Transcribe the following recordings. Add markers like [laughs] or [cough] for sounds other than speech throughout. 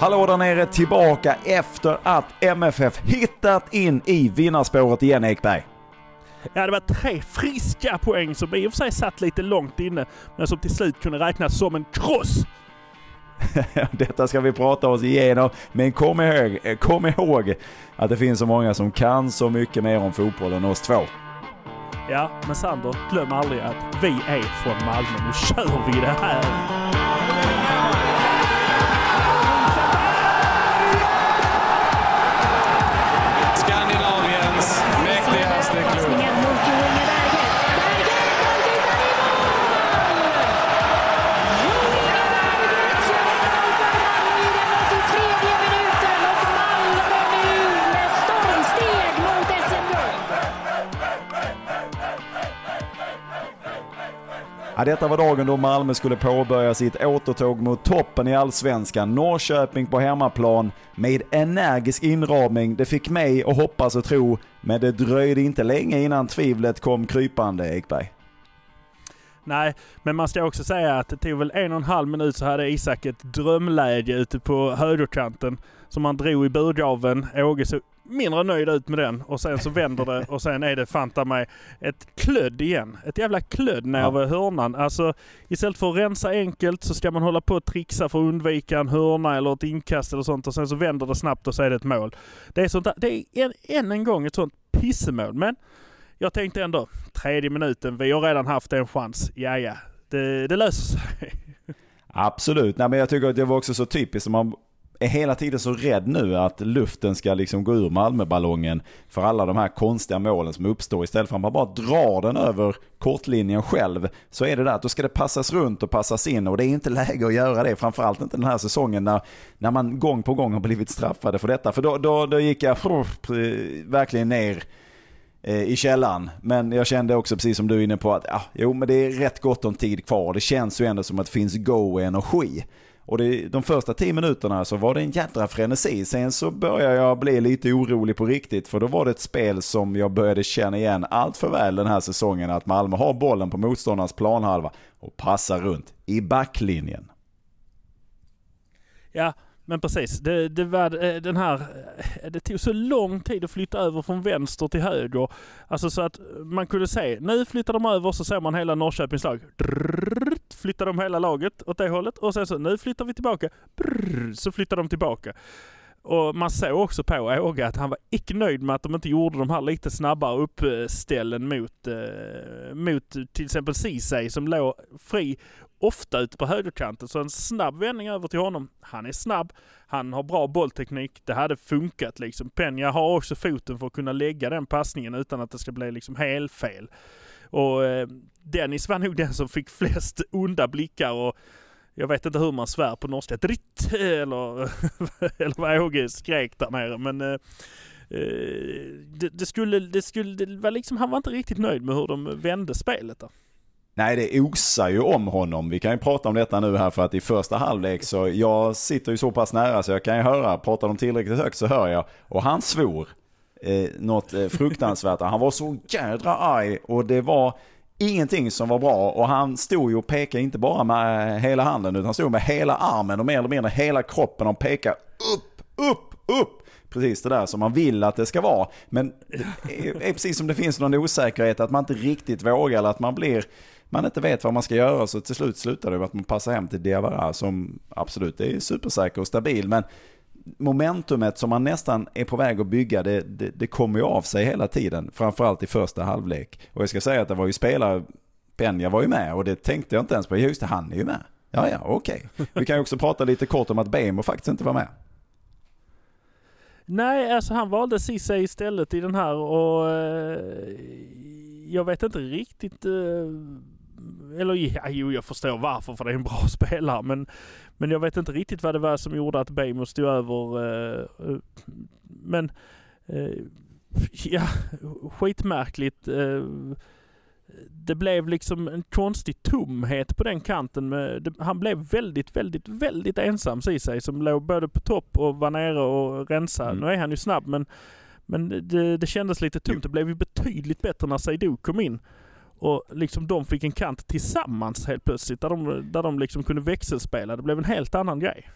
Hallå där nere tillbaka efter att MFF hittat in i vinnarspåret igen Ekberg. Ja, det var tre friska poäng som i och för sig satt lite långt inne, men som till slut kunde räknas som en kross. [laughs] Detta ska vi prata oss igenom, men kom ihåg, kom ihåg att det finns så många som kan så mycket mer om fotboll än oss två. Ja, men Sander, glöm aldrig att vi är från Malmö. Nu kör vi det här! Ja, detta var dagen då Malmö skulle påbörja sitt återtåg mot toppen i Allsvenskan. Norrköping på hemmaplan med energisk inramning. Det fick mig att hoppas och tro, men det dröjde inte länge innan tvivlet kom krypande, Ekberg. Nej, men man ska också säga att det tog väl en och en halv minut så hade Isak ett drömläge ute på högerkanten som han drog i burgraven. Åge så mindre nöjd ut med den och sen så vänder det och sen är det fanta mig ett klödd igen. Ett jävla klödd nere Ja. vid hörnan. Alltså istället för att rensa enkelt så ska man hålla på och trixa för att undvika en hörna eller ett inkast eller sånt och sen så vänder det snabbt och så är det ett mål. Det är, sånt där, det är en, än en gång ett sånt pissemål. Men jag tänkte ändå, tredje minuten, vi har redan haft en chans. Ja, ja, det, det löser sig. [laughs] Absolut, Nej, men jag tycker att det var också så typiskt. Man är hela tiden så rädd nu att luften ska liksom gå ur Malmöballongen för alla de här konstiga målen som uppstår. Istället för att man bara drar den över kortlinjen själv så är det där att då ska det passas runt och passas in och det är inte [laughs] läge att göra det. Framförallt inte den här säsongen när, när man gång på gång har blivit straffade för detta. För då, då, då gick jag verkligen ner eh, i källan. Men jag kände också precis som du är inne på att ja, jo, men det är rätt gott om tid kvar. Det känns ju ändå som att det finns go och energi. Och det, de första tio minuterna så var det en jädra frenesi. Sen så började jag bli lite orolig på riktigt. För då var det ett spel som jag började känna igen allt för väl den här säsongen. Att Malmö har bollen på motståndarnas planhalva och passar runt i backlinjen. Ja, men precis. Det, det, var eh, den här, eh, det tog så lång tid att flytta över från vänster till höger. Alltså så att man kunde se, nu flyttar de över så ser man hela Norrköpings lag. Flyttar de hela laget åt det hållet och sen så, nu flyttar vi tillbaka. Brrr, så flyttar de tillbaka. Och man såg också på Åge att han var icke nöjd med att de inte gjorde de här lite snabbare uppställen mot, eh, mot till exempel Ceesay som låg fri ofta ute på högerkanten. Så en snabb vändning över till honom. Han är snabb, han har bra bollteknik, det hade funkat liksom. Peña har också foten för att kunna lägga den passningen utan att det ska bli liksom helt fel. Och eh, Dennis var nog den som fick flest onda blickar och jag vet inte hur man svär på norska. Dritt! Eller, [laughs] eller vad Åge skrek där nere. Men eh, eh, det, det, skulle, det skulle, det var liksom, han var inte riktigt nöjd med hur de vände spelet där. Nej, det osar ju om honom. Vi kan ju prata om detta nu här för att i första halvlek så jag sitter ju så pass nära så jag kan ju höra, pratar de tillräckligt högt så hör jag. Och han svor eh, något eh, fruktansvärt. Han var så jädra arg och det var ingenting som var bra och han stod ju och pekade inte bara med eh, hela handen utan han stod med hela armen och mer eller mindre hela kroppen och pekade upp, upp, upp. Precis det där som man vill att det ska vara. Men det är, är precis som det finns någon osäkerhet att man inte riktigt vågar eller att man blir man inte vet vad man ska göra så till slut slutar det med att man passar hem till Diawara som absolut är supersäker och stabil. Men momentumet som man nästan är på väg att bygga det, det, det kommer ju av sig hela tiden. Framförallt i första halvlek. Och jag ska säga att det var ju spelare, Penja var ju med och det tänkte jag inte ens på. Just det, han är ju med. Ja, ja, okej. Okay. Vi kan ju också prata lite kort om att Bejmo faktiskt inte var med. Nej, alltså han valde Ceesay istället i den här och eh, jag vet inte riktigt eh, eller ja, jo, jag förstår varför för det är en bra [laughs] spelare men, men jag vet inte riktigt vad det var som gjorde att Bejmo stod över. Eh, men eh, ja, skitmärkligt. Eh, det blev liksom en konstig tomhet på den kanten. Med, det, han blev väldigt, väldigt, väldigt ensam i sig som låg både på topp och var nere och rensade. Mm. Nu är han ju snabb men, men det, det kändes lite tomt. Det blev ju betydligt bättre när Seydou kom in. Och liksom de fick en kant tillsammans helt plötsligt. Där de, där de liksom kunde växelspela. Det blev en helt annan grej.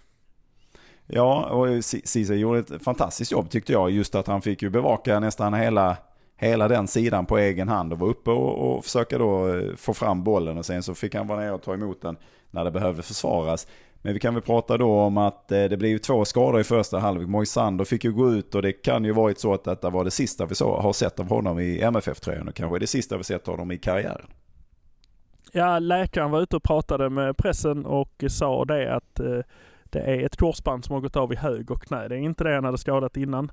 Ja, och Ceesay gjorde ett fantastiskt jobb tyckte jag. Just att han fick ju bevaka nästan hela, hela den sidan på egen hand och var uppe och, och försöka då eh, få fram bollen och sen så fick han vara nere och ta emot den när det behövde försvaras. Men vi kan väl prata då om att eh, det blev två skador i första halvlek. Moisander fick ju gå ut och det kan ju varit så att detta var det sista vi så, har sett av honom i MFF-tröjan och kanske det sista vi sett av honom i karriären. Ja, läkaren var ute och pratade med pressen och sa det att eh, det är ett korsband som har gått av i höger knä. Det är inte det han hade skadat innan.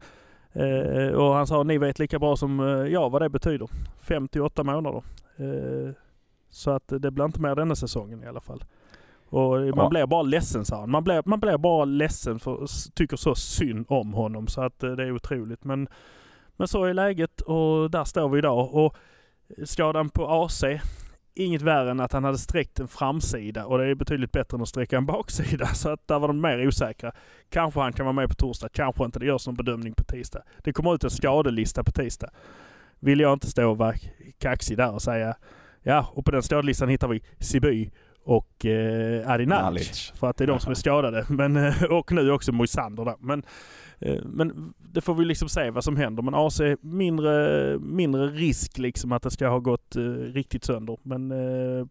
Eh, och han sa, ni vet lika bra som eh, jag vad det betyder. 58 månader. Eh, så att det blir inte mer denna säsongen i alla fall. Och man ja. blir bara ledsen sa han. Man blir, man blir bara ledsen för tycker så synd om honom så att eh, det är otroligt. Men, men så är läget och där står vi idag. Och skadan på AC, inget värre än att han hade sträckt en framsida och det är betydligt bättre än att sträcka en baksida. [laughs] Så att där var de mer osäkra. Kanske han kan vara med på torsdag, kanske inte. Det görs någon bedömning på tisdag. Det kommer ut en skadelista på tisdag. Vill jag inte stå och vara kaxig där och säga ja, och på den skadelistan hittar vi Siby och eh, Adi Nalic. För att det är de som är skadade. [laughs] Men, eh, och nu också Moisander där. Men, eh, men det får vi liksom se vad som händer. Men AC mindre, mindre risk liksom att det ska ha gått eh, riktigt sönder. Men, eh,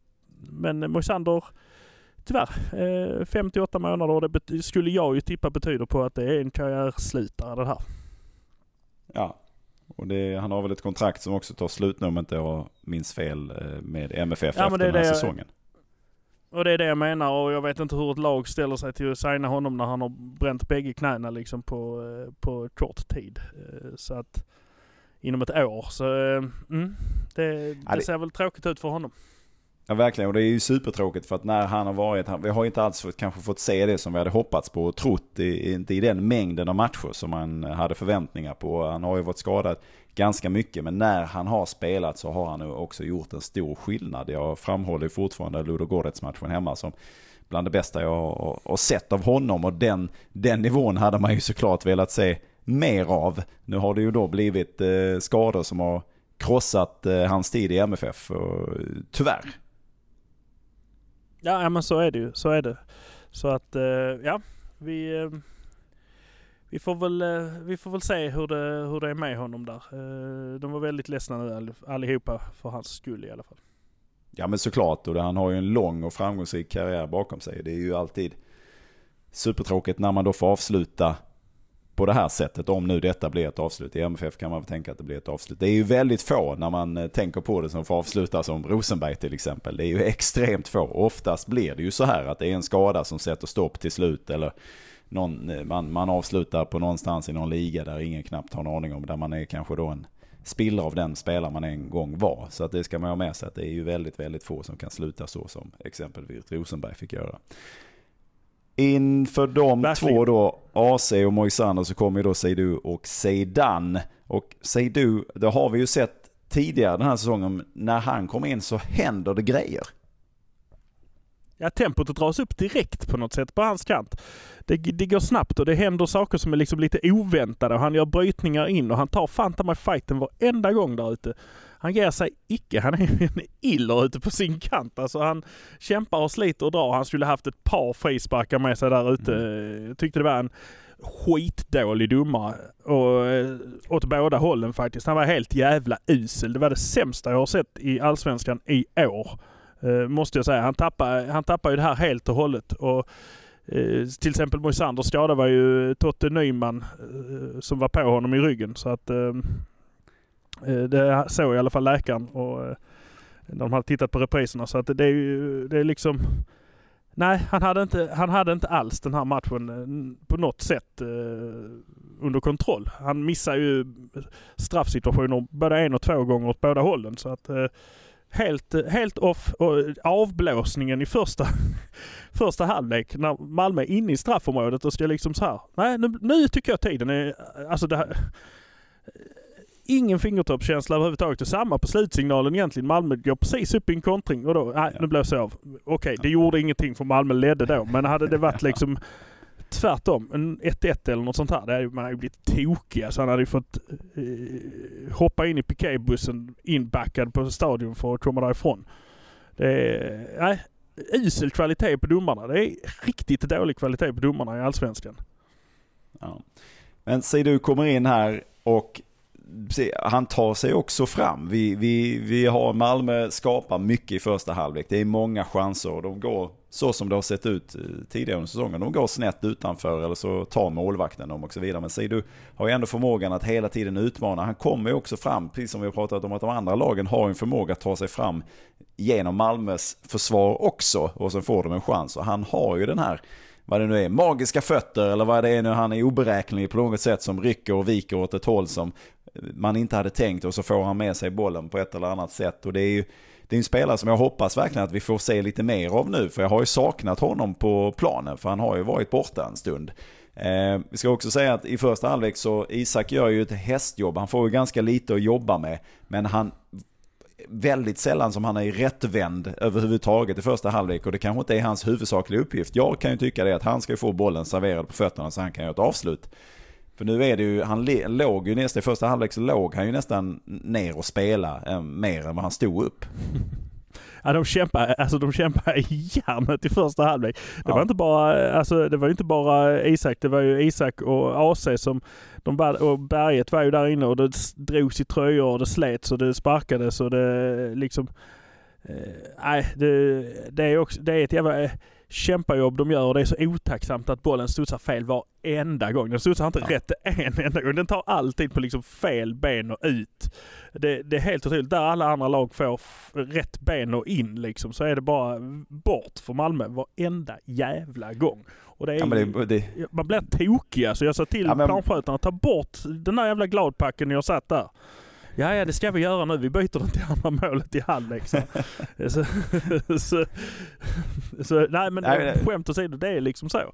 men Moisander tyvärr, 58 eh, månader och det skulle jag ju tippa betyder på att det är en karriärslutare det här. Ja, och det, han har väl ett kontrakt som också tar slut nu om inte jag minns fel eh, med MFF ja, efter den här säsongen. Och det är det jag menar och jag vet inte hur ett lag ställer sig till att signa honom när han har bränt bägge knäna liksom på, eh, på kort tid. Eh, så att inom ett år så mm, det, det ser väl tråkigt ut för honom. Ja verkligen och det är ju supertråkigt för att när han har varit, vi har inte alls fått, kanske fått se det som vi hade hoppats på och trott, i, inte i den mängden av matcher som man hade förväntningar på. Han har ju varit skadad ganska mycket men när han har spelat så har han också gjort en stor skillnad. Jag framhåller fortfarande Ludogorets-matchen hemma som bland det bästa jag har sett av honom och den, den nivån hade man ju såklart velat se mer av. Nu har det ju då blivit eh, skador som har krossat eh, hans tid i MFF, och, eh, tyvärr. Ja, men så är det ju. Så är det. Så att, eh, ja. Vi, eh, vi, får väl, eh, vi får väl se hur det, hur det är med honom där. De var väldigt ledsna nu allihopa för hans skull i alla fall. Ja men såklart, och han har ju en lång och framgångsrik karriär bakom sig. Det är ju alltid supertråkigt när man då får avsluta på det här sättet. Om nu detta blir ett avslut. I MFF kan man väl tänka att det blir ett avslut. Det är ju väldigt få när man eh, tänker på det som får avsluta som Rosenberg till exempel. Det är ju extremt få. Oftast blir det ju så här att det är en skada som sätter stopp till slut. Eller någon, eh, man, man avslutar på någonstans i någon liga där ingen knappt har en aning om. Där man är kanske då en spillra av den spelare man en gång var. Så att det ska man ha med sig att det är ju väldigt, väldigt få som kan sluta så som exempelvis Rosenberg fick göra. Inför de Verkligen. två då, AC och Moisander, så kommer ju då Seidu och Seidan. Och Seidu, det har vi ju sett tidigare den här säsongen, när han kommer in så händer det grejer. Ja, tempot dras upp direkt på något sätt på hans kant. Det, det går snabbt och det händer saker som är liksom lite oväntade han gör brytningar in och han tar fan ta mig fighten varenda gång där ute. Han ger sig icke. Han är en iller ute på sin kant. Alltså han kämpar och sliter och drar. Han skulle haft ett par frisparkar med sig där ute. Mm. Jag tyckte det var en skitdålig domare. Och, eh, åt båda hållen faktiskt. Han var helt jävla usel. Det var det sämsta jag har sett i Allsvenskan i år. Uh, måste jag säga. Han tappar, han tappar ju det här helt och hållet. Och, uh, till exempel Moisanders skada var ju Totte Nyman uh, som var på honom i ryggen. Så att Eh, Eh, det såg i alla fall läkaren och eh, de hade tittat på repriserna så att det är ju, det är liksom Nej, han hade, inte, han hade inte alls den här matchen eh, på något sätt under kontroll. Han missar ju straffsituationer både en och två gånger åt båda hållen. Så att helt, helt off. Och avblåsningen i första, [laughs] första halvlek när Malmö är inne i straffområdet och ska liksom så här. Nej, nu, nu tycker jag tiden är... Alltså det här, ingen fingertoppskänsla överhuvudtaget. Och samma på slutsignalen egentligen. Malmö går precis upp i en kontring och då, nej nu blåser jag av. Okej, det gjorde ingenting för Malmö ledde då. Men hade det varit [laughs] liksom tvärtom, en 1-1 eller något sånt här. Hade man ju blivit tokig. Alltså han hade ju fått eh, hoppa in i piketbussen inbackad på stadion för att komma därifrån. Det är, nej, usel kvalitet på domarna. Det är riktigt dålig kvalitet på domarna i Allsvenskan. Ja. Men Seidu kommer in här och han tar sig också fram. Vi, vi, vi har Malmö skapar mycket i första halvlek. Det är många chanser och de går så som det har sett ut eh, tidigare under säsongen. De går snett utanför eller så tar målvakten dem och så vidare. Men Seidu har ju ändå förmågan att hela tiden utmana. Han kommer ju också fram, precis som vi har pratat om att de andra lagen har en förmåga att ta sig fram genom Malmös försvar också. Och så får de en chans. Och han har ju den här vad det nu är, magiska fötter eller vad det är nu, han är oberäknelig på något sätt som rycker och viker åt ett håll som man inte hade tänkt och så får han med sig bollen på ett eller annat sätt. Och det är ju det är en spelare som jag hoppas verkligen att vi får se lite mer av nu. För jag har ju saknat honom på planen, för han har ju varit borta en stund. Eh, vi ska också säga att i första halvlek så Isak gör ju ett hästjobb. Han får ju ganska lite att jobba med. Men han väldigt sällan som han är rättvänd överhuvudtaget i första halvlek och det kanske inte är hans huvudsakliga uppgift. Jag kan ju tycka det att han ska få bollen serverad på fötterna så han kan göra ett avslut. För nu är det ju, han låg ju nästan i första halvlek så låg han ju nästan ner och spela äh, mer än vad han stod upp. [laughs] Ja, de kämpade, alltså de kämpade i järnet i första halvlek. Det ja. var inte bara, alltså det var inte bara Isak, det var ju Isak och AC som, de, och Berget var ju där inne och det drogs i tröjor och det slets och det sparkades och det liksom, eh, nej, eh, det, det, är också, det är ett jävla kämpajobb de gör och det är så otacksamt att bollen studsar fel varenda gång. Den studsar inte ja. rätt en enda gång. Den tar alltid på liksom fel ben och ut. Det, det är helt otroligt. Där alla andra lag får rätt ben och in liksom så är det bara bort för Malmö varenda jävla gång. Och det är, ja, det, det... Man blir tokig alltså. Jag sa till ja, men... planskötarna, ta bort den där jävla gladpacken har satt där. Ja, ja det ska vi göra nu. Vi byter den till andra målet i halvlek. [laughs] Så, så, så, så, nej men nej, skämt åsido, det är liksom så.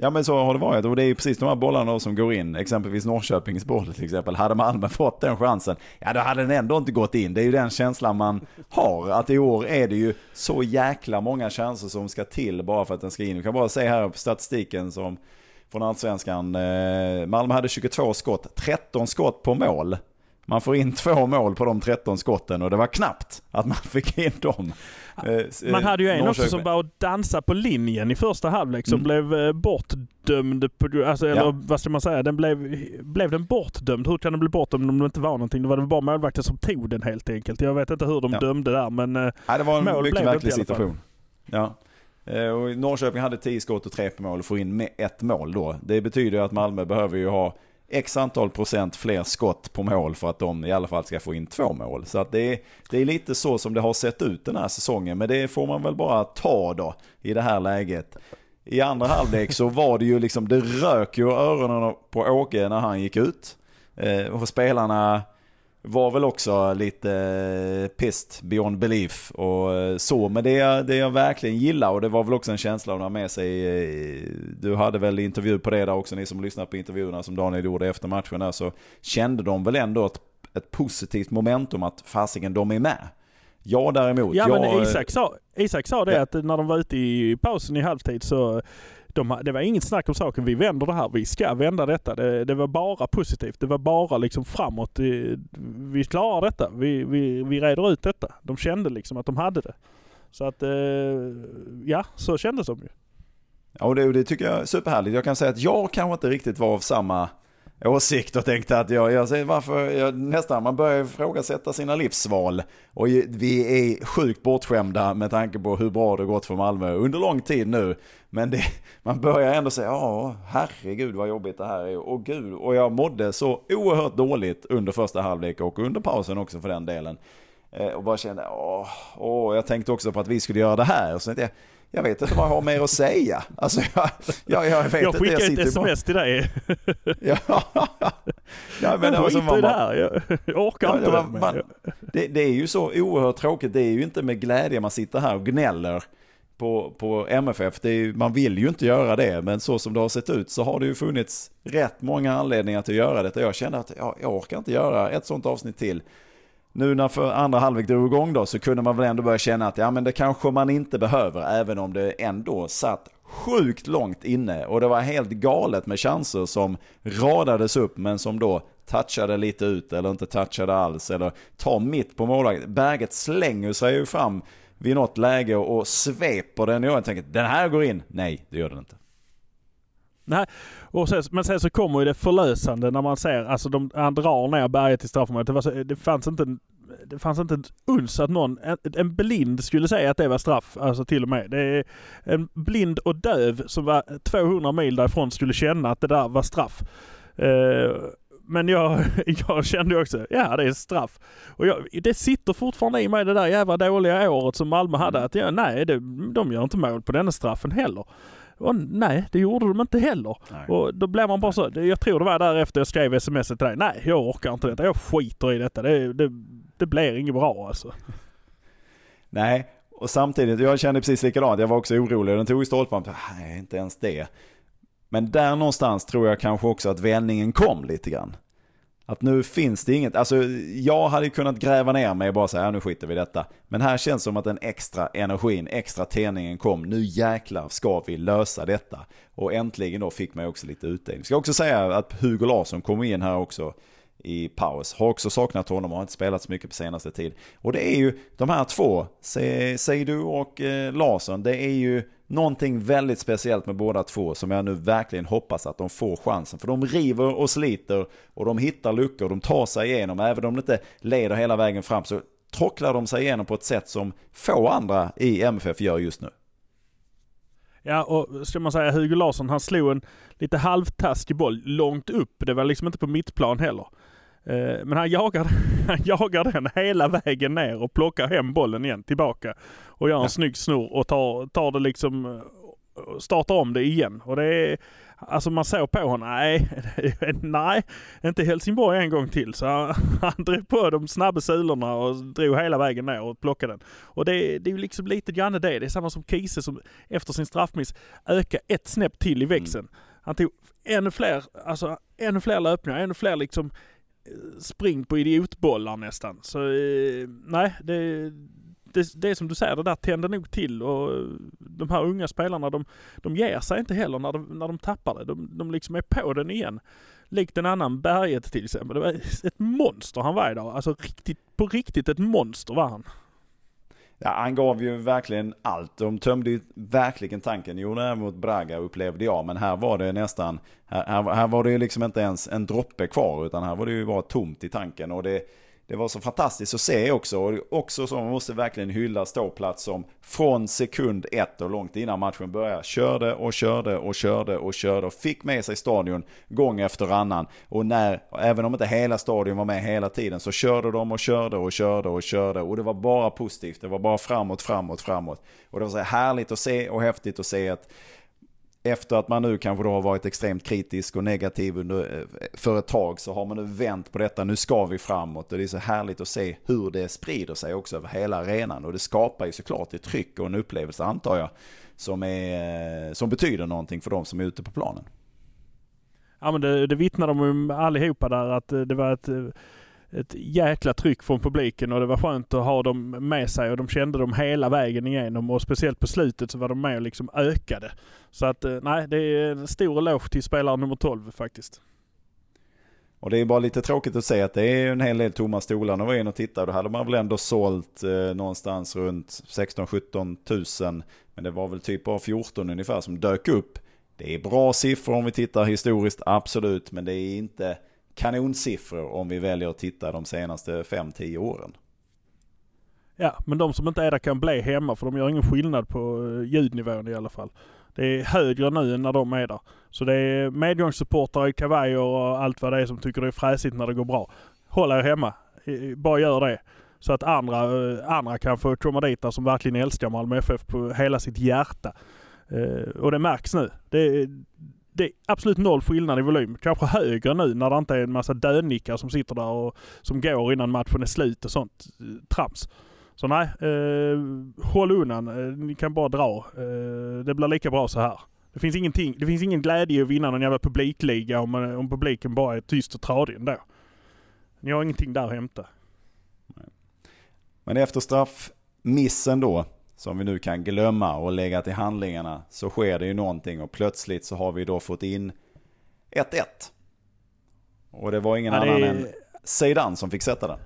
Ja men så har det varit och det är precis de här bollarna som går in. Exempelvis Norrköpings boll till exempel. Hade Malmö fått den chansen, ja då hade den ändå inte gått in. Det är ju den känslan man har. Att i år är det ju så jäkla många chanser som ska till bara för att den ska in. Vi kan bara se här på statistiken som från Allsvenskan. Eh, Malmö hade 22 skott, 13 skott på mål. Man får in två mål på de 13 skotten och det var knappt att man [laughs] fick in dem. Eh, man hade ju en också som började dansa på linjen i första halvlek som mm. blev eh, bortdömd. På, alltså, eller ja. vad ska man säga? Den blev, blev den bortdömd? Hur kan den bli bortdömd om det inte var någonting? Det var det bara målvakten som tog den helt enkelt. Jag vet inte hur de ja. dömde där men Nej, det var en mycket verklig situation. Ja. Och Norrköping hade 10 skott och 3 på mål och får in med ett mål då. Det betyder att Malmö behöver ju ha x antal procent fler skott på mål för att de i alla fall ska få in två mål. Så att det, är, det är lite så som det har sett ut den här säsongen. Men det får man väl bara ta då i det här läget. I andra halvlek så var det ju liksom, det rök ju öronen på Åke när han gick ut. Eh, och spelarna var väl också lite eh, pissed beyond belief och eh, så. Men det, det jag verkligen gillar och det var väl också en känsla att ha med sig. Eh, du hade väl intervju på det där också, ni som lyssnar på intervjuerna som Daniel gjorde efter matchen där, så kände de väl ändå ett, ett positivt momentum att fasiken, de är med. Jag däremot. Ja jag, men Isak sa, Isak sa det ja. att när de var ute i pausen i halvtid så de, det var inget snack om saken. Vi vänder det här. Vi ska vända detta. Det, det var bara positivt. Det var bara liksom framåt. Eh, vi klarar detta. Vi, vi, vi reder ut detta. De kände liksom att de hade det. Så att, eh, ja, så kändes de ju. Ja, och det, det tycker jag är superhärligt. Jag kan säga att jag kanske inte riktigt var av samma åsikt och tänkte att jag, jag säger varför, jag, nästan man börjar ifrågasätta sina livsval. Och vi är sjukt bortskämda med tanke på hur bra det gått för Malmö under lång tid nu. Men det, man börjar ändå säga, ja herregud vad jobbigt det här är. Och gud, och jag mådde så oerhört dåligt under första halvlek och under pausen också för den delen. Eh, och bara kände, åh, åh, jag tänkte också på att vi skulle göra det här. Och så tänkte jag, jag vet inte vad jag har mer att säga. Alltså, jag, jag, jag vet jag skickar ett sms bara... till dig. ja, ja, men jag alltså, man, det här. Jag, jag orkar ja, inte. Man, man, det, det, är ju så oerhört tråkigt. Det är ju inte med glädje man sitter här och gnäller på, på MFF. Är, man vill ju inte göra det, men så som det har sett ut så har det ju funnits rätt många anledningar till att göra det. Jag kände att ja, jag orkar inte göra ett sånt avsnitt till nu när för andra halvlek drog igång då så kunde man väl ändå börja känna att ja men det kanske man inte behöver även om det ändå satt sjukt långt inne och det var helt galet med chanser som radades upp men som då touchade lite ut eller inte touchade alls eller tar mitt på målvakten. Berget slänger sig ju fram vid något läge och sveper den och jag tänker den här går in. Nej, det gör den inte. Nej, och sen, men sen så kommer ju det förlösande när man ser, alltså de, han drar ner berget i straffområdet. Det, så, det fanns inte en, det fanns inte ett uns att någon, en, en blind skulle säga att det var straff. Alltså till och med. Det är en blind och döv som var 200 mil därifrån skulle känna att det där var straff. Uh, men jag, [laughs] jag kände också, ja det är straff. Och jag, det sitter fortfarande i mig det där jävla dåliga året som Malmö hade. Att ja, nej, det, de gör inte mål på denna straffen heller. Och nej, det gjorde de inte heller. Nej. Och då blev man bara så, jag tror det var därefter jag skrev sms till dig. Nej, jag orkar inte detta. Jag skiter i detta. Det, det, det blir inget bra alltså. [laughs] Nej, och samtidigt, jag kände precis likadant. Jag var också orolig. Den tog i stolpen. Nej, inte ens det. Men där någonstans tror jag kanske också att vändningen kom lite grann. Att nu finns det inget, alltså jag hade kunnat gräva ner mig och bara säga ja, nu skiter vi i detta. Men här känns det som att den extra energin, extra tändningen kom. Nu jäklar ska vi lösa detta. Och äntligen då fick man också lite utdelning. Ska också säga att Hugo Larsson kom in här också i paus. Har också saknat honom och har inte spelat så mycket på senaste tid. Och det är ju de här två, Seidu och eh, Larsson, det är ju någonting väldigt speciellt med båda två som jag nu verkligen hoppas att de får chansen. För de river och sliter och de hittar luckor, de tar sig igenom. Även om de inte leder hela vägen fram så trocklar de sig igenom på ett sätt som få andra i MFF gör just nu. Ja, och ska man säga Hugo Larsson, han slog en lite halvtaskig boll långt upp. Det var liksom inte på mittplan heller. Eh, men han jagar, [laughs] han jagar den hela vägen ner och plockar hem bollen igen tillbaka. Och gör en ja. snygg snurr och tar, tar det liksom, eh, startar om det igen. Och det är, alltså man såg på honom, nej, [laughs] nej, inte Helsingborg en gång till. Så [laughs] han, drog på de snabba sulorna och drog hela vägen ner och plockade den. Och det, det är ju liksom lite grann det. Det är samma som Kiese som efter sin straffmiss ökar ett snäpp till i växeln. Mm. Han tog ännu fler, alltså ännu fler löpningar, ännu fler liksom spring på idiotbollar nästan. Så eh, nej, det, det, det är som du säger, det där tänder nog till och de här unga spelarna de, de ger sig inte heller när de, när de tappar det. De, de liksom är på den igen. Likt en annan Berget till exempel. Det var ett monster han var idag. Alltså riktigt, på riktigt ett monster var han. Ja, han gav ju verkligen allt. De tömde ju verkligen tanken. Jo, det mot Braga upplevde jag, men här var det nästan, här, här, här var det ju liksom inte ens en droppe kvar, utan här var det ju bara tomt i tanken. Och det, det var så fantastiskt att se också. Och också så man måste verkligen hylla ståplats som från sekund ett och långt innan matchen började körde och körde och körde och körde och fick med sig stadion gång efter annan. Och när, även om inte hela stadion var med hela tiden så körde de och körde och körde och körde. Och det var bara positivt. Det var bara framåt, framåt, framåt. Och det var så härligt att se och häftigt att se att efter att man nu kanske då har varit extremt kritisk och negativ under, eh, för ett tag så har man nu vänt på detta. Nu ska vi framåt och det är så härligt att se hur det sprider sig också över hela arenan. Och det skapar ju såklart ett tryck och en upplevelse antar jag som, är, eh, som betyder någonting för de som är ute på planen. Ja men det, det vittnar de om allihopa där att eh, det var ett ett jäkla tryck från publiken och det var skönt att ha dem med sig och de kände dem hela vägen igenom och speciellt på slutet så var de med och liksom ökade. Så att eh, nej, det är en stor eloge till spelare nummer 12 faktiskt. Och det är bara lite tråkigt att se att det är en hel del tomma stolar. När var in och tittade då hade man väl ändå sålt eh, någonstans runt 16-17 tusen. Men det var väl typ bara 14 ungefär som dök upp. Det är bra siffror om vi tittar historiskt, absolut. Men det är inte kanonsiffror om vi väljer att titta de senaste 5-10 åren. Ja, men de som inte är där kan bli hemma för de gör ingen skillnad på eh, ljudnivån i alla fall. Det är högre nu än när de är där. Så det är medgångssupportrar i kavajer och allt vad det är som tycker det är fräsigt när det går bra. Håll er hemma. Bara gör det. Så att andra, eh, andra kan få komma dit där som verkligen älskar Malmö FF på hela sitt hjärta. Eh, och det märks nu. Det, det är absolut noll skillnad i volym. Kanske högre nu när det inte är en massa dönickar som sitter där och som går innan matchen är slut och sånt eh, trams. Så nej, eh, håll undan. Eh, ni kan bara dra. Eh, det blir lika bra så här. Det finns, ingenting, det finns ingen glädje i att vinna någon jävla publikliga om, eh, om publiken bara är tyst och tradig ändå. Ni har ingenting där att hämta. Men efter straffmissen då, som vi nu kan glömma och lägga till handlingarna så sker det ju någonting och plötsligt så har vi då fått in 1-1. Och det var ingen ja, det... annan än Zeidan som fick sätta den.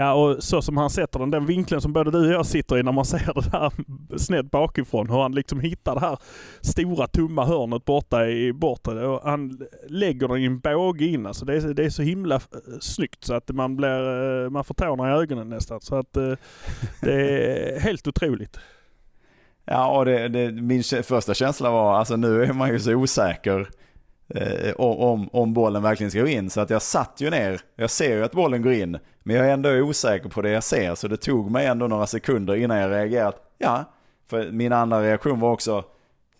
Ja, och så som han sätter den, den vinkeln som både du och jag sitter i när man [laughs] ser det där snett bakifrån. Hur han liksom hittar det här stora tomma hörnet borta i bortre. Och han lägger den i en båge in. Alltså det, är, det är så himla eh, snyggt så att man, blir, eh, man får tårna i ögonen nästan. Så att eh, det är [laughs] helt otroligt. Ja, och det, det, min första känsla var, alltså nu är man ju så osäker eh, om, om bollen verkligen ska gå in. Så att jag satt ju ner, jag ser ju att bollen går in, men jag är ändå osäker på det jag ser. Så det tog mig ändå några sekunder innan jag reagerade. Ja, för min andra reaktion var också,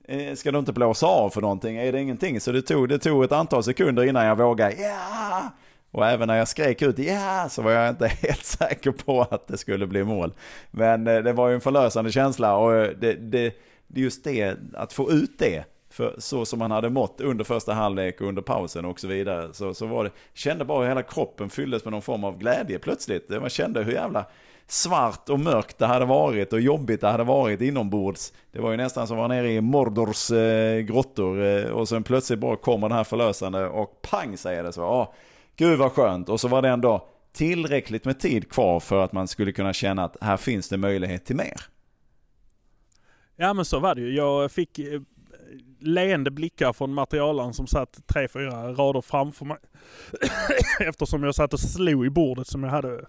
eh, ska du inte blåsa av för någonting? Är det ingenting? Så det tog, det tog ett antal sekunder innan jag vågade, ja! Och även när jag skrek ut ja så var jag inte [laughs] helt säker på att det skulle bli mål. Men eh, det var ju en förlösande känsla och eh, det, det, just det, att få ut det för så som man hade mått under första halvlek och under pausen och så vidare. Så, så var det, kände bara hur hela kroppen fylldes med någon form av glädje plötsligt. Man kände hur jävla svart och mörkt det hade varit och jobbigt det hade varit inombords. Det var ju nästan som att vara nere i Mordors eh, grottor eh, och sen plötsligt bara kommer den här förlösande och pang säger det så. Ah, gud vad skönt. Och så var det ändå tillräckligt med tid kvar för att man skulle kunna känna att här finns det möjlighet till mer. Ja men så var det ju. Jag fick eh, leende blickar från materialaren som satt tre, fyra rader framför mig. [coughs] Eftersom jag satt och slog i bordet som jag hade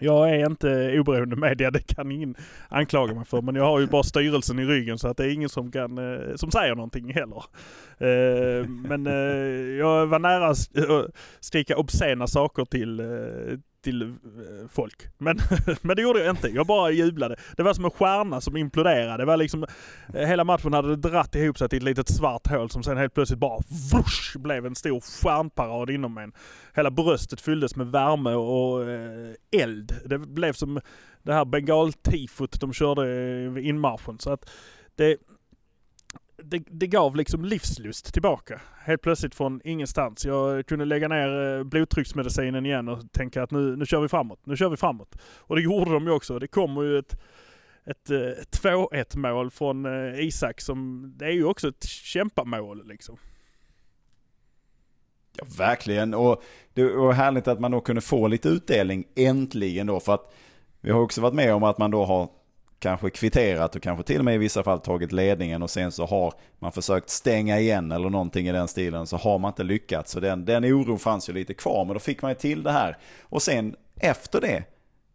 jag är inte oberoende media, det kan ingen anklaga mig för. Men jag har ju bara styrelsen i ryggen så att det är ingen som, kan, eh, som säger någonting heller. Eh, men eh, jag var nära att skrika obscena saker till, till eh, folk. Men, [laughs] men det gjorde jag inte. Jag bara jublade. Det var som en stjärna som imploderade. Det var liksom, eh, hela matchen hade dratt ihop sig till ett litet svart hål som sen helt plötsligt bara vush, blev en stor stjärnparad inom en. Hela bröstet fylldes med värme och eh, eld. Det blev som det här bengaltifot de körde vid inmarschen. Så att det, det, det, gav liksom livslust tillbaka. Helt plötsligt från ingenstans. Jag kunde lägga ner eh, blodtrycksmedicinen igen och tänka att nu, nu kör vi framåt. Nu kör vi framåt. Och det gjorde de ju också. Det kommer ju ett, ett, eh, ett 2-1 mål från eh, Isak som, det är ju också ett kämpamål liksom. Ja, verkligen. Och det var härligt att man då kunde få lite utdelning äntligen då. För att vi har också varit med om att man då har kanske kvitterat och kanske till och med i vissa fall tagit ledningen och sen så har man försökt stänga igen eller någonting i den stilen så har man inte lyckats. Så den, den oron fanns ju lite kvar men då fick man ju till det här. Och sen efter det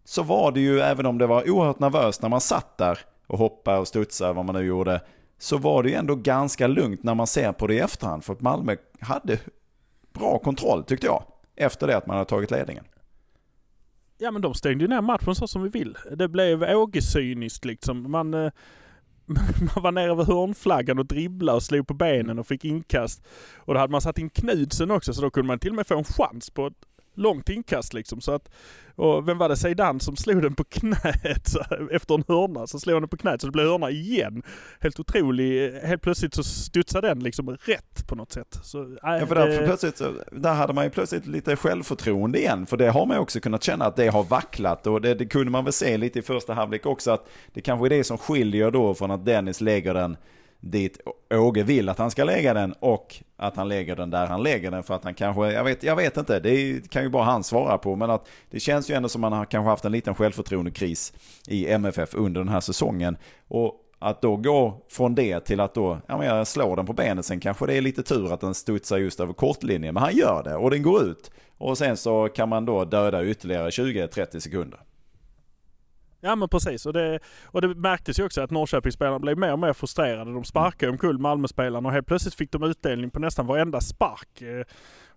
så var det ju, även om det var oerhört nervöst när man satt där och hoppade och studsade vad man nu gjorde, så var det ju ändå ganska lugnt när man ser på det i efterhand. För att Malmö hade bra kontroll tyckte jag, efter det att man hade tagit ledningen. Ja men de stängde ju ner matchen så som vi vill. Det blev Åge-cyniskt liksom. Man, eh, [laughs] man var nere vid hörnflaggan och dribblade och slog på benen och fick inkast. Och då hade man satt in Knudsen också så då kunde man till och med få en chans på ett långt inkast liksom. Så att, och vem var det, Zeidan som slog den på knät efter en hörna? Så slog han den på knät så det blev hörna igen. Helt otrolig, helt plötsligt så studsade den liksom rätt på något sätt. Så, äh, ja, för där, för plötsligt, där hade man ju plötsligt lite självförtroende igen. För det har man ju också kunnat känna att det har vacklat. Och det, det kunde man väl se lite i första halvlek också. Att det kanske är det som skiljer då från att Dennis lägger den dit Åge vill att han ska lägga den och att han lägger den där han lägger den för att han kanske, jag vet, jag vet inte, det kan ju bara han svara på men att det känns ju ändå som att han har kanske haft en liten självförtroendekris i MFF under den här säsongen. Och att då gå från det till att då, ja men jag slår den på benet sen kanske det är lite tur att den studsar just över kortlinjen men han gör det och den går ut. Och sen så kan man då döda ytterligare 20-30 sekunder. Ja men precis. Och det, och det märktes ju också att Norrköpingsspelarna blev mer och mer frustrerade. De sparkade omkull Malmöspelarna och helt plötsligt fick de utdelning på nästan varenda spark. Eh,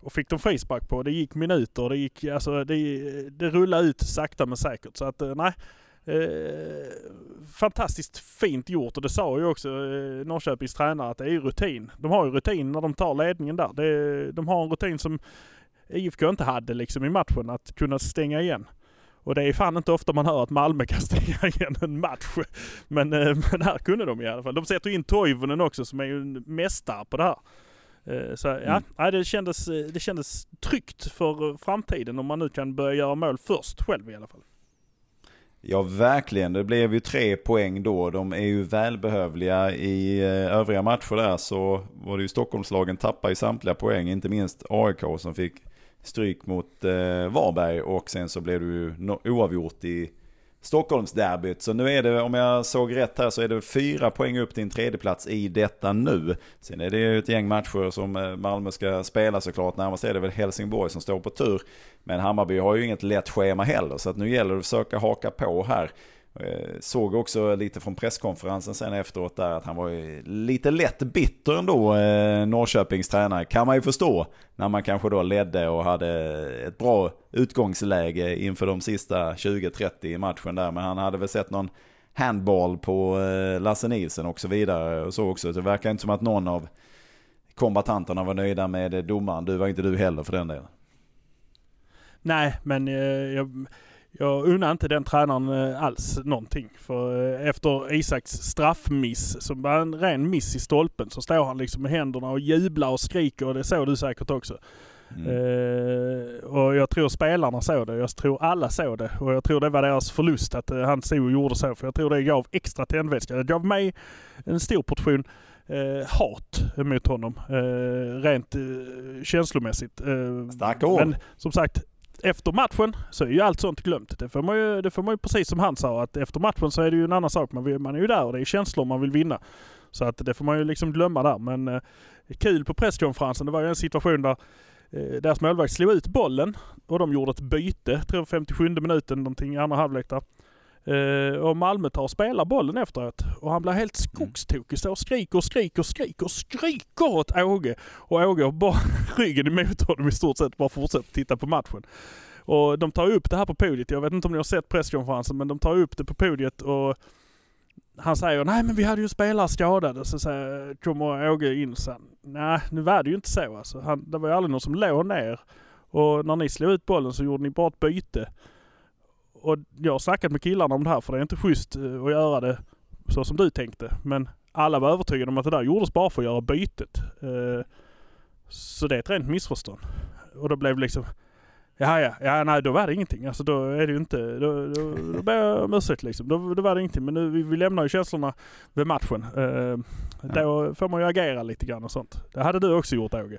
och fick de frispark på. Det gick minuter. Det, gick, alltså, det, det rullade ut sakta men säkert. Så att eh, nej. Eh, fantastiskt fint gjort och det sa ju också eh, Norrköpings tränare att det är rutin. De har ju rutin när de tar ledningen där. Det, de har en rutin som IFK inte hade liksom i matchen, att kunna stänga igen. Och det är fan inte ofta man hör att Malmö [laughs] kan stänga igen en match. Men, eh, men här kunde de i alla fall. De sätter in Toivonen också som är ju en mästare på det här. Eh, så ja, mm. det, kändes, eh, det kändes tryggt för framtiden om man nu kan börja göra mål först själv i alla fall. Ja, verkligen. Det blev ju tre poäng då. De är ju välbehövliga i övriga matcher där så var det ju Stockholmslagen tappade i samtliga poäng, inte minst AIK som fick stryk mot eh, Varberg och sen så blev det ju oavgjort i Stockholmsderbyt. Så nu är det, om jag såg rätt här, så är det fyra poäng upp till en tredjeplats i detta nu. Sen är det ju ett gäng matcher som eh, Malmö ska spela såklart. Närmast är det väl Helsingborg som står på tur. Men Hammarby har ju inget lätt schema heller, så att nu gäller det att försöka haka på här. Eh, såg också lite från presskonferensen sen efteråt där att han var lite lätt bitter ändå, eh, Norrköpings tränare. Kan man ju förstå när man kanske då ledde och hade ett bra utgångsläge inför de sista 20-30 i matchen där. Men han hade väl sett någon handball på eh, Lasse Nilsen och så vidare. Och så också. Det verkar inte som att någon av kombatanterna var nöjda med domaren. Du var inte du heller för den delen. Nej, men jag jag unnar inte den tränaren eh, alls någonting. För eh, efter Isaks straffmiss, som var en ren miss i stolpen, så står han liksom med händerna och jublar och skriker. Och det såg du säkert också. Mm. Uh, och jag tror spelarna såg det. Jag tror alla såg det. Och jag tror det var deras förlust att uh, han stod och gjorde så. För jag tror det gav extra tändvätska. Det gav mig en stor portion uh, hat mot honom. rent känslomässigt. Starka ord. Men som sagt, efter matchen så är ju allt sånt glömt. Det får, man ju, det får man ju precis som han sa, att efter matchen så är det ju en annan sak. Man, vill, man är ju där och det är känslor man vill vinna. Så att det får man ju liksom glömma där. Men eh, kul på presskonferensen, det var ju en situation där eh, deras målvakt slog ut bollen och de gjorde ett byte, tror 57 minuten någonting, i andra halvlek där. Uh, och Malmö tar och spelar bollen efteråt. Och han blir helt skogstokig. Står och skriker och skriker och skriker och skriker åt Åge. Och Åge har bara [laughs] ryggen emot honom i stort sett. Bara fortsätter titta på matchen. Och de tar upp det här på podiet. Jag vet inte om ni har sett presskonferensen men de tar upp det på podiet och han säger nej men vi hade ju spelare skadade. Så säger, kommer Åge in sen. Nej nu var det ju inte så alltså. Han, det var ju aldrig någon som låg ner. Och när ni slog ut bollen så gjorde ni bara ett byte och jag har snackat med killarna om det här för det är inte schysst eh, att göra det så som du tänkte. Men alla var övertygade om att det där gjordes bara för att göra bytet. Eh, så det är ett rent missförstånd. Och då blev det liksom Ja, ja, ja, nej då var det ingenting. Alltså då är det ju inte, då, då, då ber jag om ursäkt liksom. Då, då var det ingenting. Men nu, vi, vi lämnar ju känslorna vid matchen. Eh, ja. Då får man ju agera lite grann och sånt. Det hade du också gjort Åge.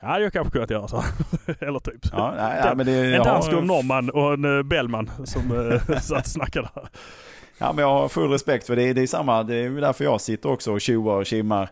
Ja, hade jag kanske kunnat göra så. [laughs] Eller typ. Ja, nej, ja, men det, en dansk och en norrman och en uh, Bellman som uh, [laughs] satt och snackade. Ja, men jag har full respekt för det. Det är samma, det är därför jag sitter också och tjoar och kimmar.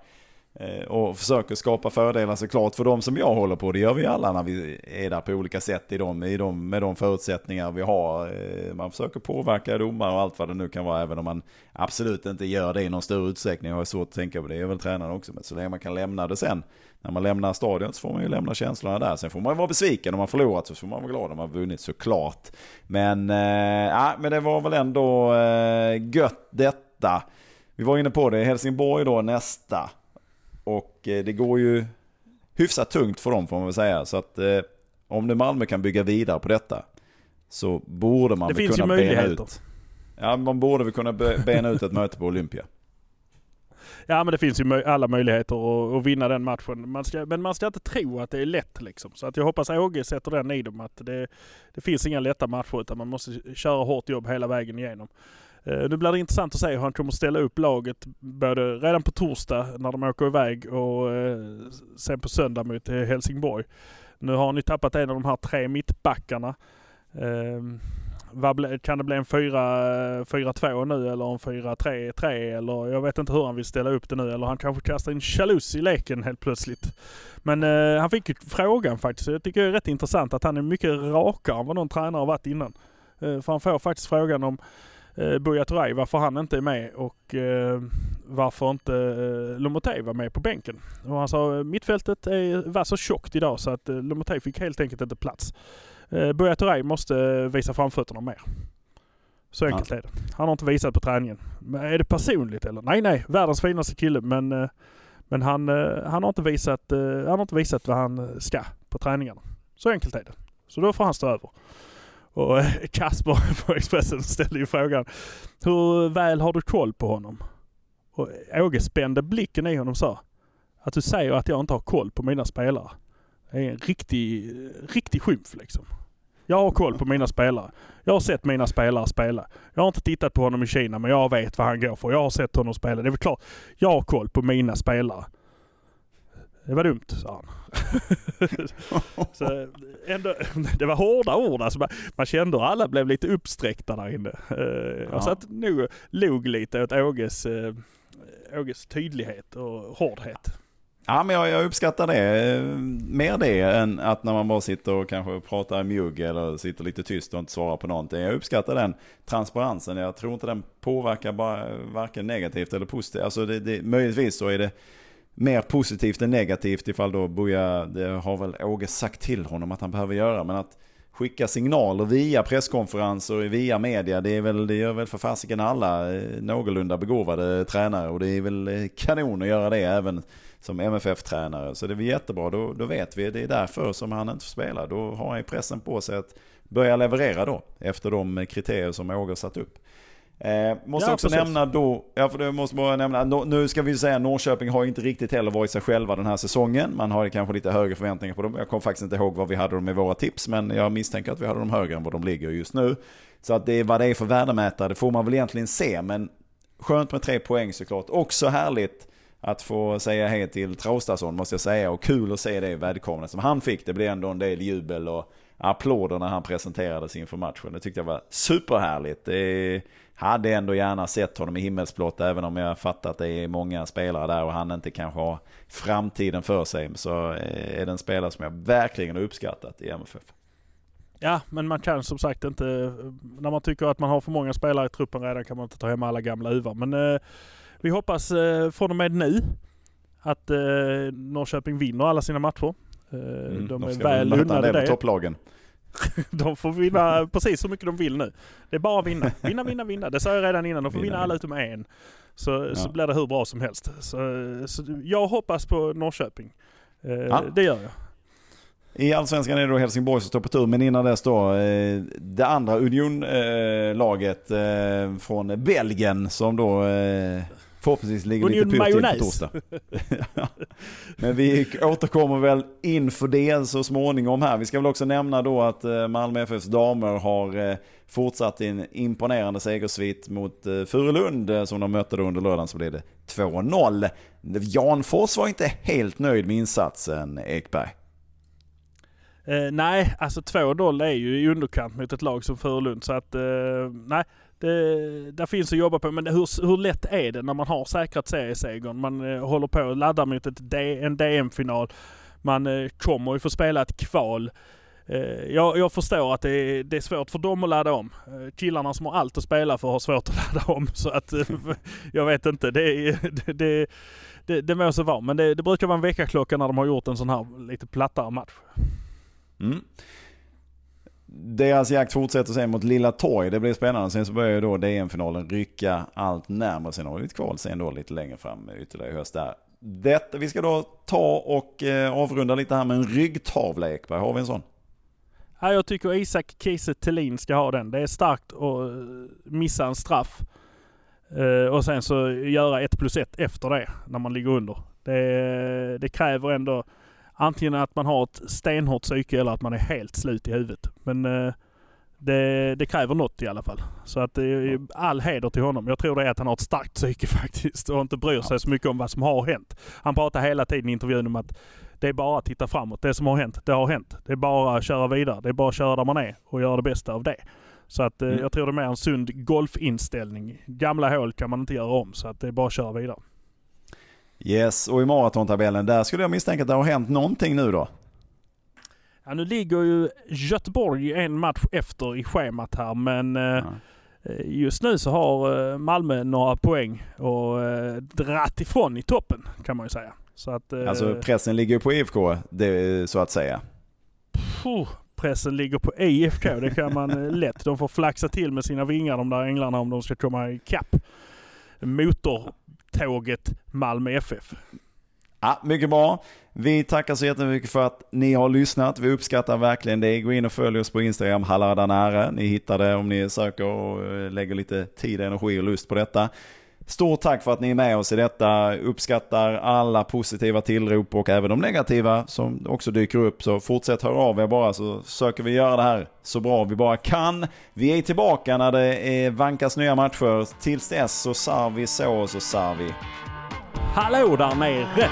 Eh, och försöker skapa fördelar såklart för de som jag håller på. Det gör vi alla när vi är där på olika sätt i dem, i dem, med de förutsättningar vi har. Eh, man försöker påverka domare och allt vad det nu kan vara. Även om man absolut inte gör det i någon större utsträckning. Jag har svårt att tänka på det. Jag är väl tränare också. Men så länge man kan lämna det sen. När man lämnar stadion så får man ju lämna känslorna där. Sen får man vara besviken om man förlorat. Så får man vara glad om man vunnit såklart. Men, äh, men det var väl ändå äh, gött detta. Vi var inne på det. Helsingborg då nästa. Och eh, det går ju hyfsat tungt för dem får man väl säga. Så att eh, om nu Malmö kan bygga vidare på detta så borde man det väl kunna bena ut. Ja, man borde väl kunna bena ut ett möte på Olympia. Ja men det finns ju alla möjligheter att, att vinna den matchen. Man ska, men man ska inte tro att det är lätt liksom. Så att jag hoppas Åge sätter den i dem att det, det finns inga lätta matcher utan man måste köra hårt jobb hela vägen igenom. Eh, nu blir det intressant att se hur han kommer ställa upp laget både redan på torsdag när de åker iväg och eh, sen på söndag mot eh, Helsingborg. Nu har han ju tappat en av de här tre mittbackarna. Ehm, kan det bli en 4-2 nu eller en 4-3-3 eller jag vet inte hur han vill ställa upp det nu eller han kanske kastar in Chalus i leken helt plötsligt. Men eh, han fick ju frågan faktiskt. Jag tycker det är rätt intressant att han är mycket rakare än vad någon tränare har varit innan. Eh, för han får faktiskt frågan om eh, Buya Turay, varför han inte är med och eh, varför inte eh, Lomotey var med på bänken. Och han sa mittfältet är, var så tjockt idag så att eh, Lomotey fick helt enkelt inte plats. Eh, Buya Turay måste visa framfötterna mer. Så enkelt ja. är det. Han har inte visat på träningen. Men är det personligt eller? Nej, nej. Världens finaste kille men, eh, men han, eh, han, har inte visat, eh, han har inte visat vad han ska på träningarna. Så enkelt är det. Så då får han stå över. Och [laughs] Kasper på Expressen ställde ju frågan Hur väl har du koll på honom? Och Åge spände blicken i honom och sa Att du säger att jag inte har koll på mina spelare. Det är en riktig, riktig skymf liksom. Jag har koll på mina spelare. Jag har sett mina spelare spela. Jag har inte tittat på honom i Kina men jag vet vad han går för. Jag har sett honom spela. Det är väl klart. Jag har koll på mina spelare. Det var dumt, sa han. [laughs] så ändå, [laughs] det var hårda ord alltså. Man, man kände hur alla blev lite uppsträckta där inne. Uh, jag satt nog log lite åt Åges, uh, Åges tydlighet och hårdhet. Ja, men jag, jag, uppskattar det. Eh, mer det än att när man bara sitter och kanske pratar i mjugg eller sitter lite tyst och inte svarar på någonting. Jag uppskattar den transparensen. Jag tror inte den påverkar bara varken negativt eller positivt. Alltså det, det, möjligtvis så är det mer positivt än negativt ifall då Buja, det har väl Åge sagt till honom att han behöver göra. Men att skicka signaler via presskonferenser, via media, det, är väl, det gör väl för fasiken alla eh, någorlunda begåvade tränare. Och det är väl eh, kanon att göra det även som MFF-tränare. Så det är jättebra, då, då vet vi. Det är därför som han inte får spela. Då har han pressen på sig att börja leverera då, efter de kriterier som Åge satt upp. Eh, måste ja, också precis. nämna då, ja för det måste bara nämna, nu ska vi säga att Norrköping har inte riktigt heller varit sig själva den här säsongen. Man har kanske lite högre förväntningar på dem. Jag kommer faktiskt inte ihåg vad vi hade dem i våra tips, men jag misstänker att vi hade dem högre än vad de ligger just nu. Så att det är vad det är för värdemätare, det får man väl egentligen se, men skönt med tre poäng såklart. Också härligt att få säga hej till Traustason måste jag säga och kul att se det välkomna som han fick. Det blev ändå en del jubel och applåder när han presenterades inför matchen. Det tyckte jag var superhärligt. Det hade ändå gärna sett honom i himmelsblått även om jag fattar att det är många spelare där och han inte kanske har framtiden för sig. Så eh, är det en spelare som jag verkligen har uppskattat i MFF. Ja, men man kan som sagt inte... När man tycker att man har för många spelare i truppen redan kan man inte ta hem alla gamla uvar. Men eh, vi hoppas eh, från och med nu att eh, Norrköping vinner alla sina matcher. Eh, mm, de, de är väl unnade det. topplagen. [laughs] de får vinna precis hur mycket de vill nu. Det är bara att vinna. Vinna, vinna, vinna. Det sa jag redan innan. De får vinna, vinna alla utom en. Så, ja. så blir det hur bra som helst. Så, så jag hoppas på Norrköping. Eh, ja. Det gör jag. I Allsvenskan är det då Helsingborg som står på tur, men innan dess då eh, det andra Union-laget eh, från Belgien som då Förhoppningsvis ligger lite pyrt till på torsdag. [laughs] Men vi återkommer väl inför det så småningom här. Vi ska väl också nämna då att eh, Malmö FFs damer har eh, fortsatt en imponerande segersvit mot eh, Furulund som de mötte då under lördagen så blev det 2-0. Jan Fors var inte helt nöjd med insatsen Ekberg. Eh, nej, alltså 2-0 är ju i underkant mot ett lag som Furulund. Så att, eh, nej, det, där finns att jobba på. Men hur, hur lätt är det när man har säkrat seriesegern? Man eh, håller på att ladda mot ett D, en DM-final. Man eh, kommer ju få spela ett kval. Eh, jag, jag, förstår att det är, det är, svårt för dem att ladda om. Eh, killarna som har allt att spela för har svårt att [laughs] ladda om. Så att eh, [laughs] jag vet inte. Det, det, det, det, det må så vara. Men det, det brukar vara en väckarklocka när de har gjort en sån här lite plattare match. Mm. Deras jakt fortsätter sen mot Lilla Torg. Det blir spännande. Sen så börjar ju då DM-finalen rycka allt närmare. Sen har vi ett kval sen då lite längre fram ytterligare i höst där. Detta, vi ska då ta och eh, avrunda lite här med en ryggtavla Ekberg. Har vi en sån? Ja, jag tycker Isak Kiese Thelin ska ha den. Det är starkt att eh, missa en straff. Eh, och sen så göra ett plus ett efter det, när man ligger under. Det, eh, det kräver ändå antingen att man har ett stenhårt psyke eller att man är helt slut i huvudet. Men eh, det, det, kräver något i alla fall. Så att är all heder till honom. Jag tror det är att han har ett starkt psyke [laughs] faktiskt och inte bryr sig så mycket om vad som har hänt. Han pratar hela tiden i intervjun om att det är bara att titta framåt. Det som har hänt, det har hänt. Det är bara att köra vidare. Det är bara att köra där man är och göra det bästa av det. Så att eh, mm. jag tror det är mer en sund golfinställning. Gamla hål kan man inte göra om så att det är bara att köra vidare. Yes, och i maratontabellen, där skulle jag misstänka att det har hänt någonting nu då? Ja, nu ligger ju Göteborg en match efter i schemat här, men eh, ja. just nu så har eh, Malmö några poäng och eh, dratt ifrån i toppen kan man ju säga. Så att, eh, alltså pressen ligger på IFK, det, så att säga? Puh, pressen ligger på IFK, det kan man eh, [laughs] lätt. De får flaxa till med sina vingar de där änglarna om de ska komma ikapp motor tåget Malmö FF. Ja, mycket bra. Vi tackar så jättemycket för att ni har lyssnat. Vi uppskattar verkligen det. Gå in och följ oss på Instagram, Halladanäre. Ni hittar det om ni söker och eh, lägger lite tid, energi och lust på detta. Stort tack för att ni är med oss i detta. Uppskattar alla positiva tillrop och även de negativa som också dyker upp. Så fortsätt höra av er bara så söker vi göra det här så bra vi bara kan. Vi är tillbaka när det är vankas nya matcher. Tills dess så sar vi så och så sar vi. Hallå där nere!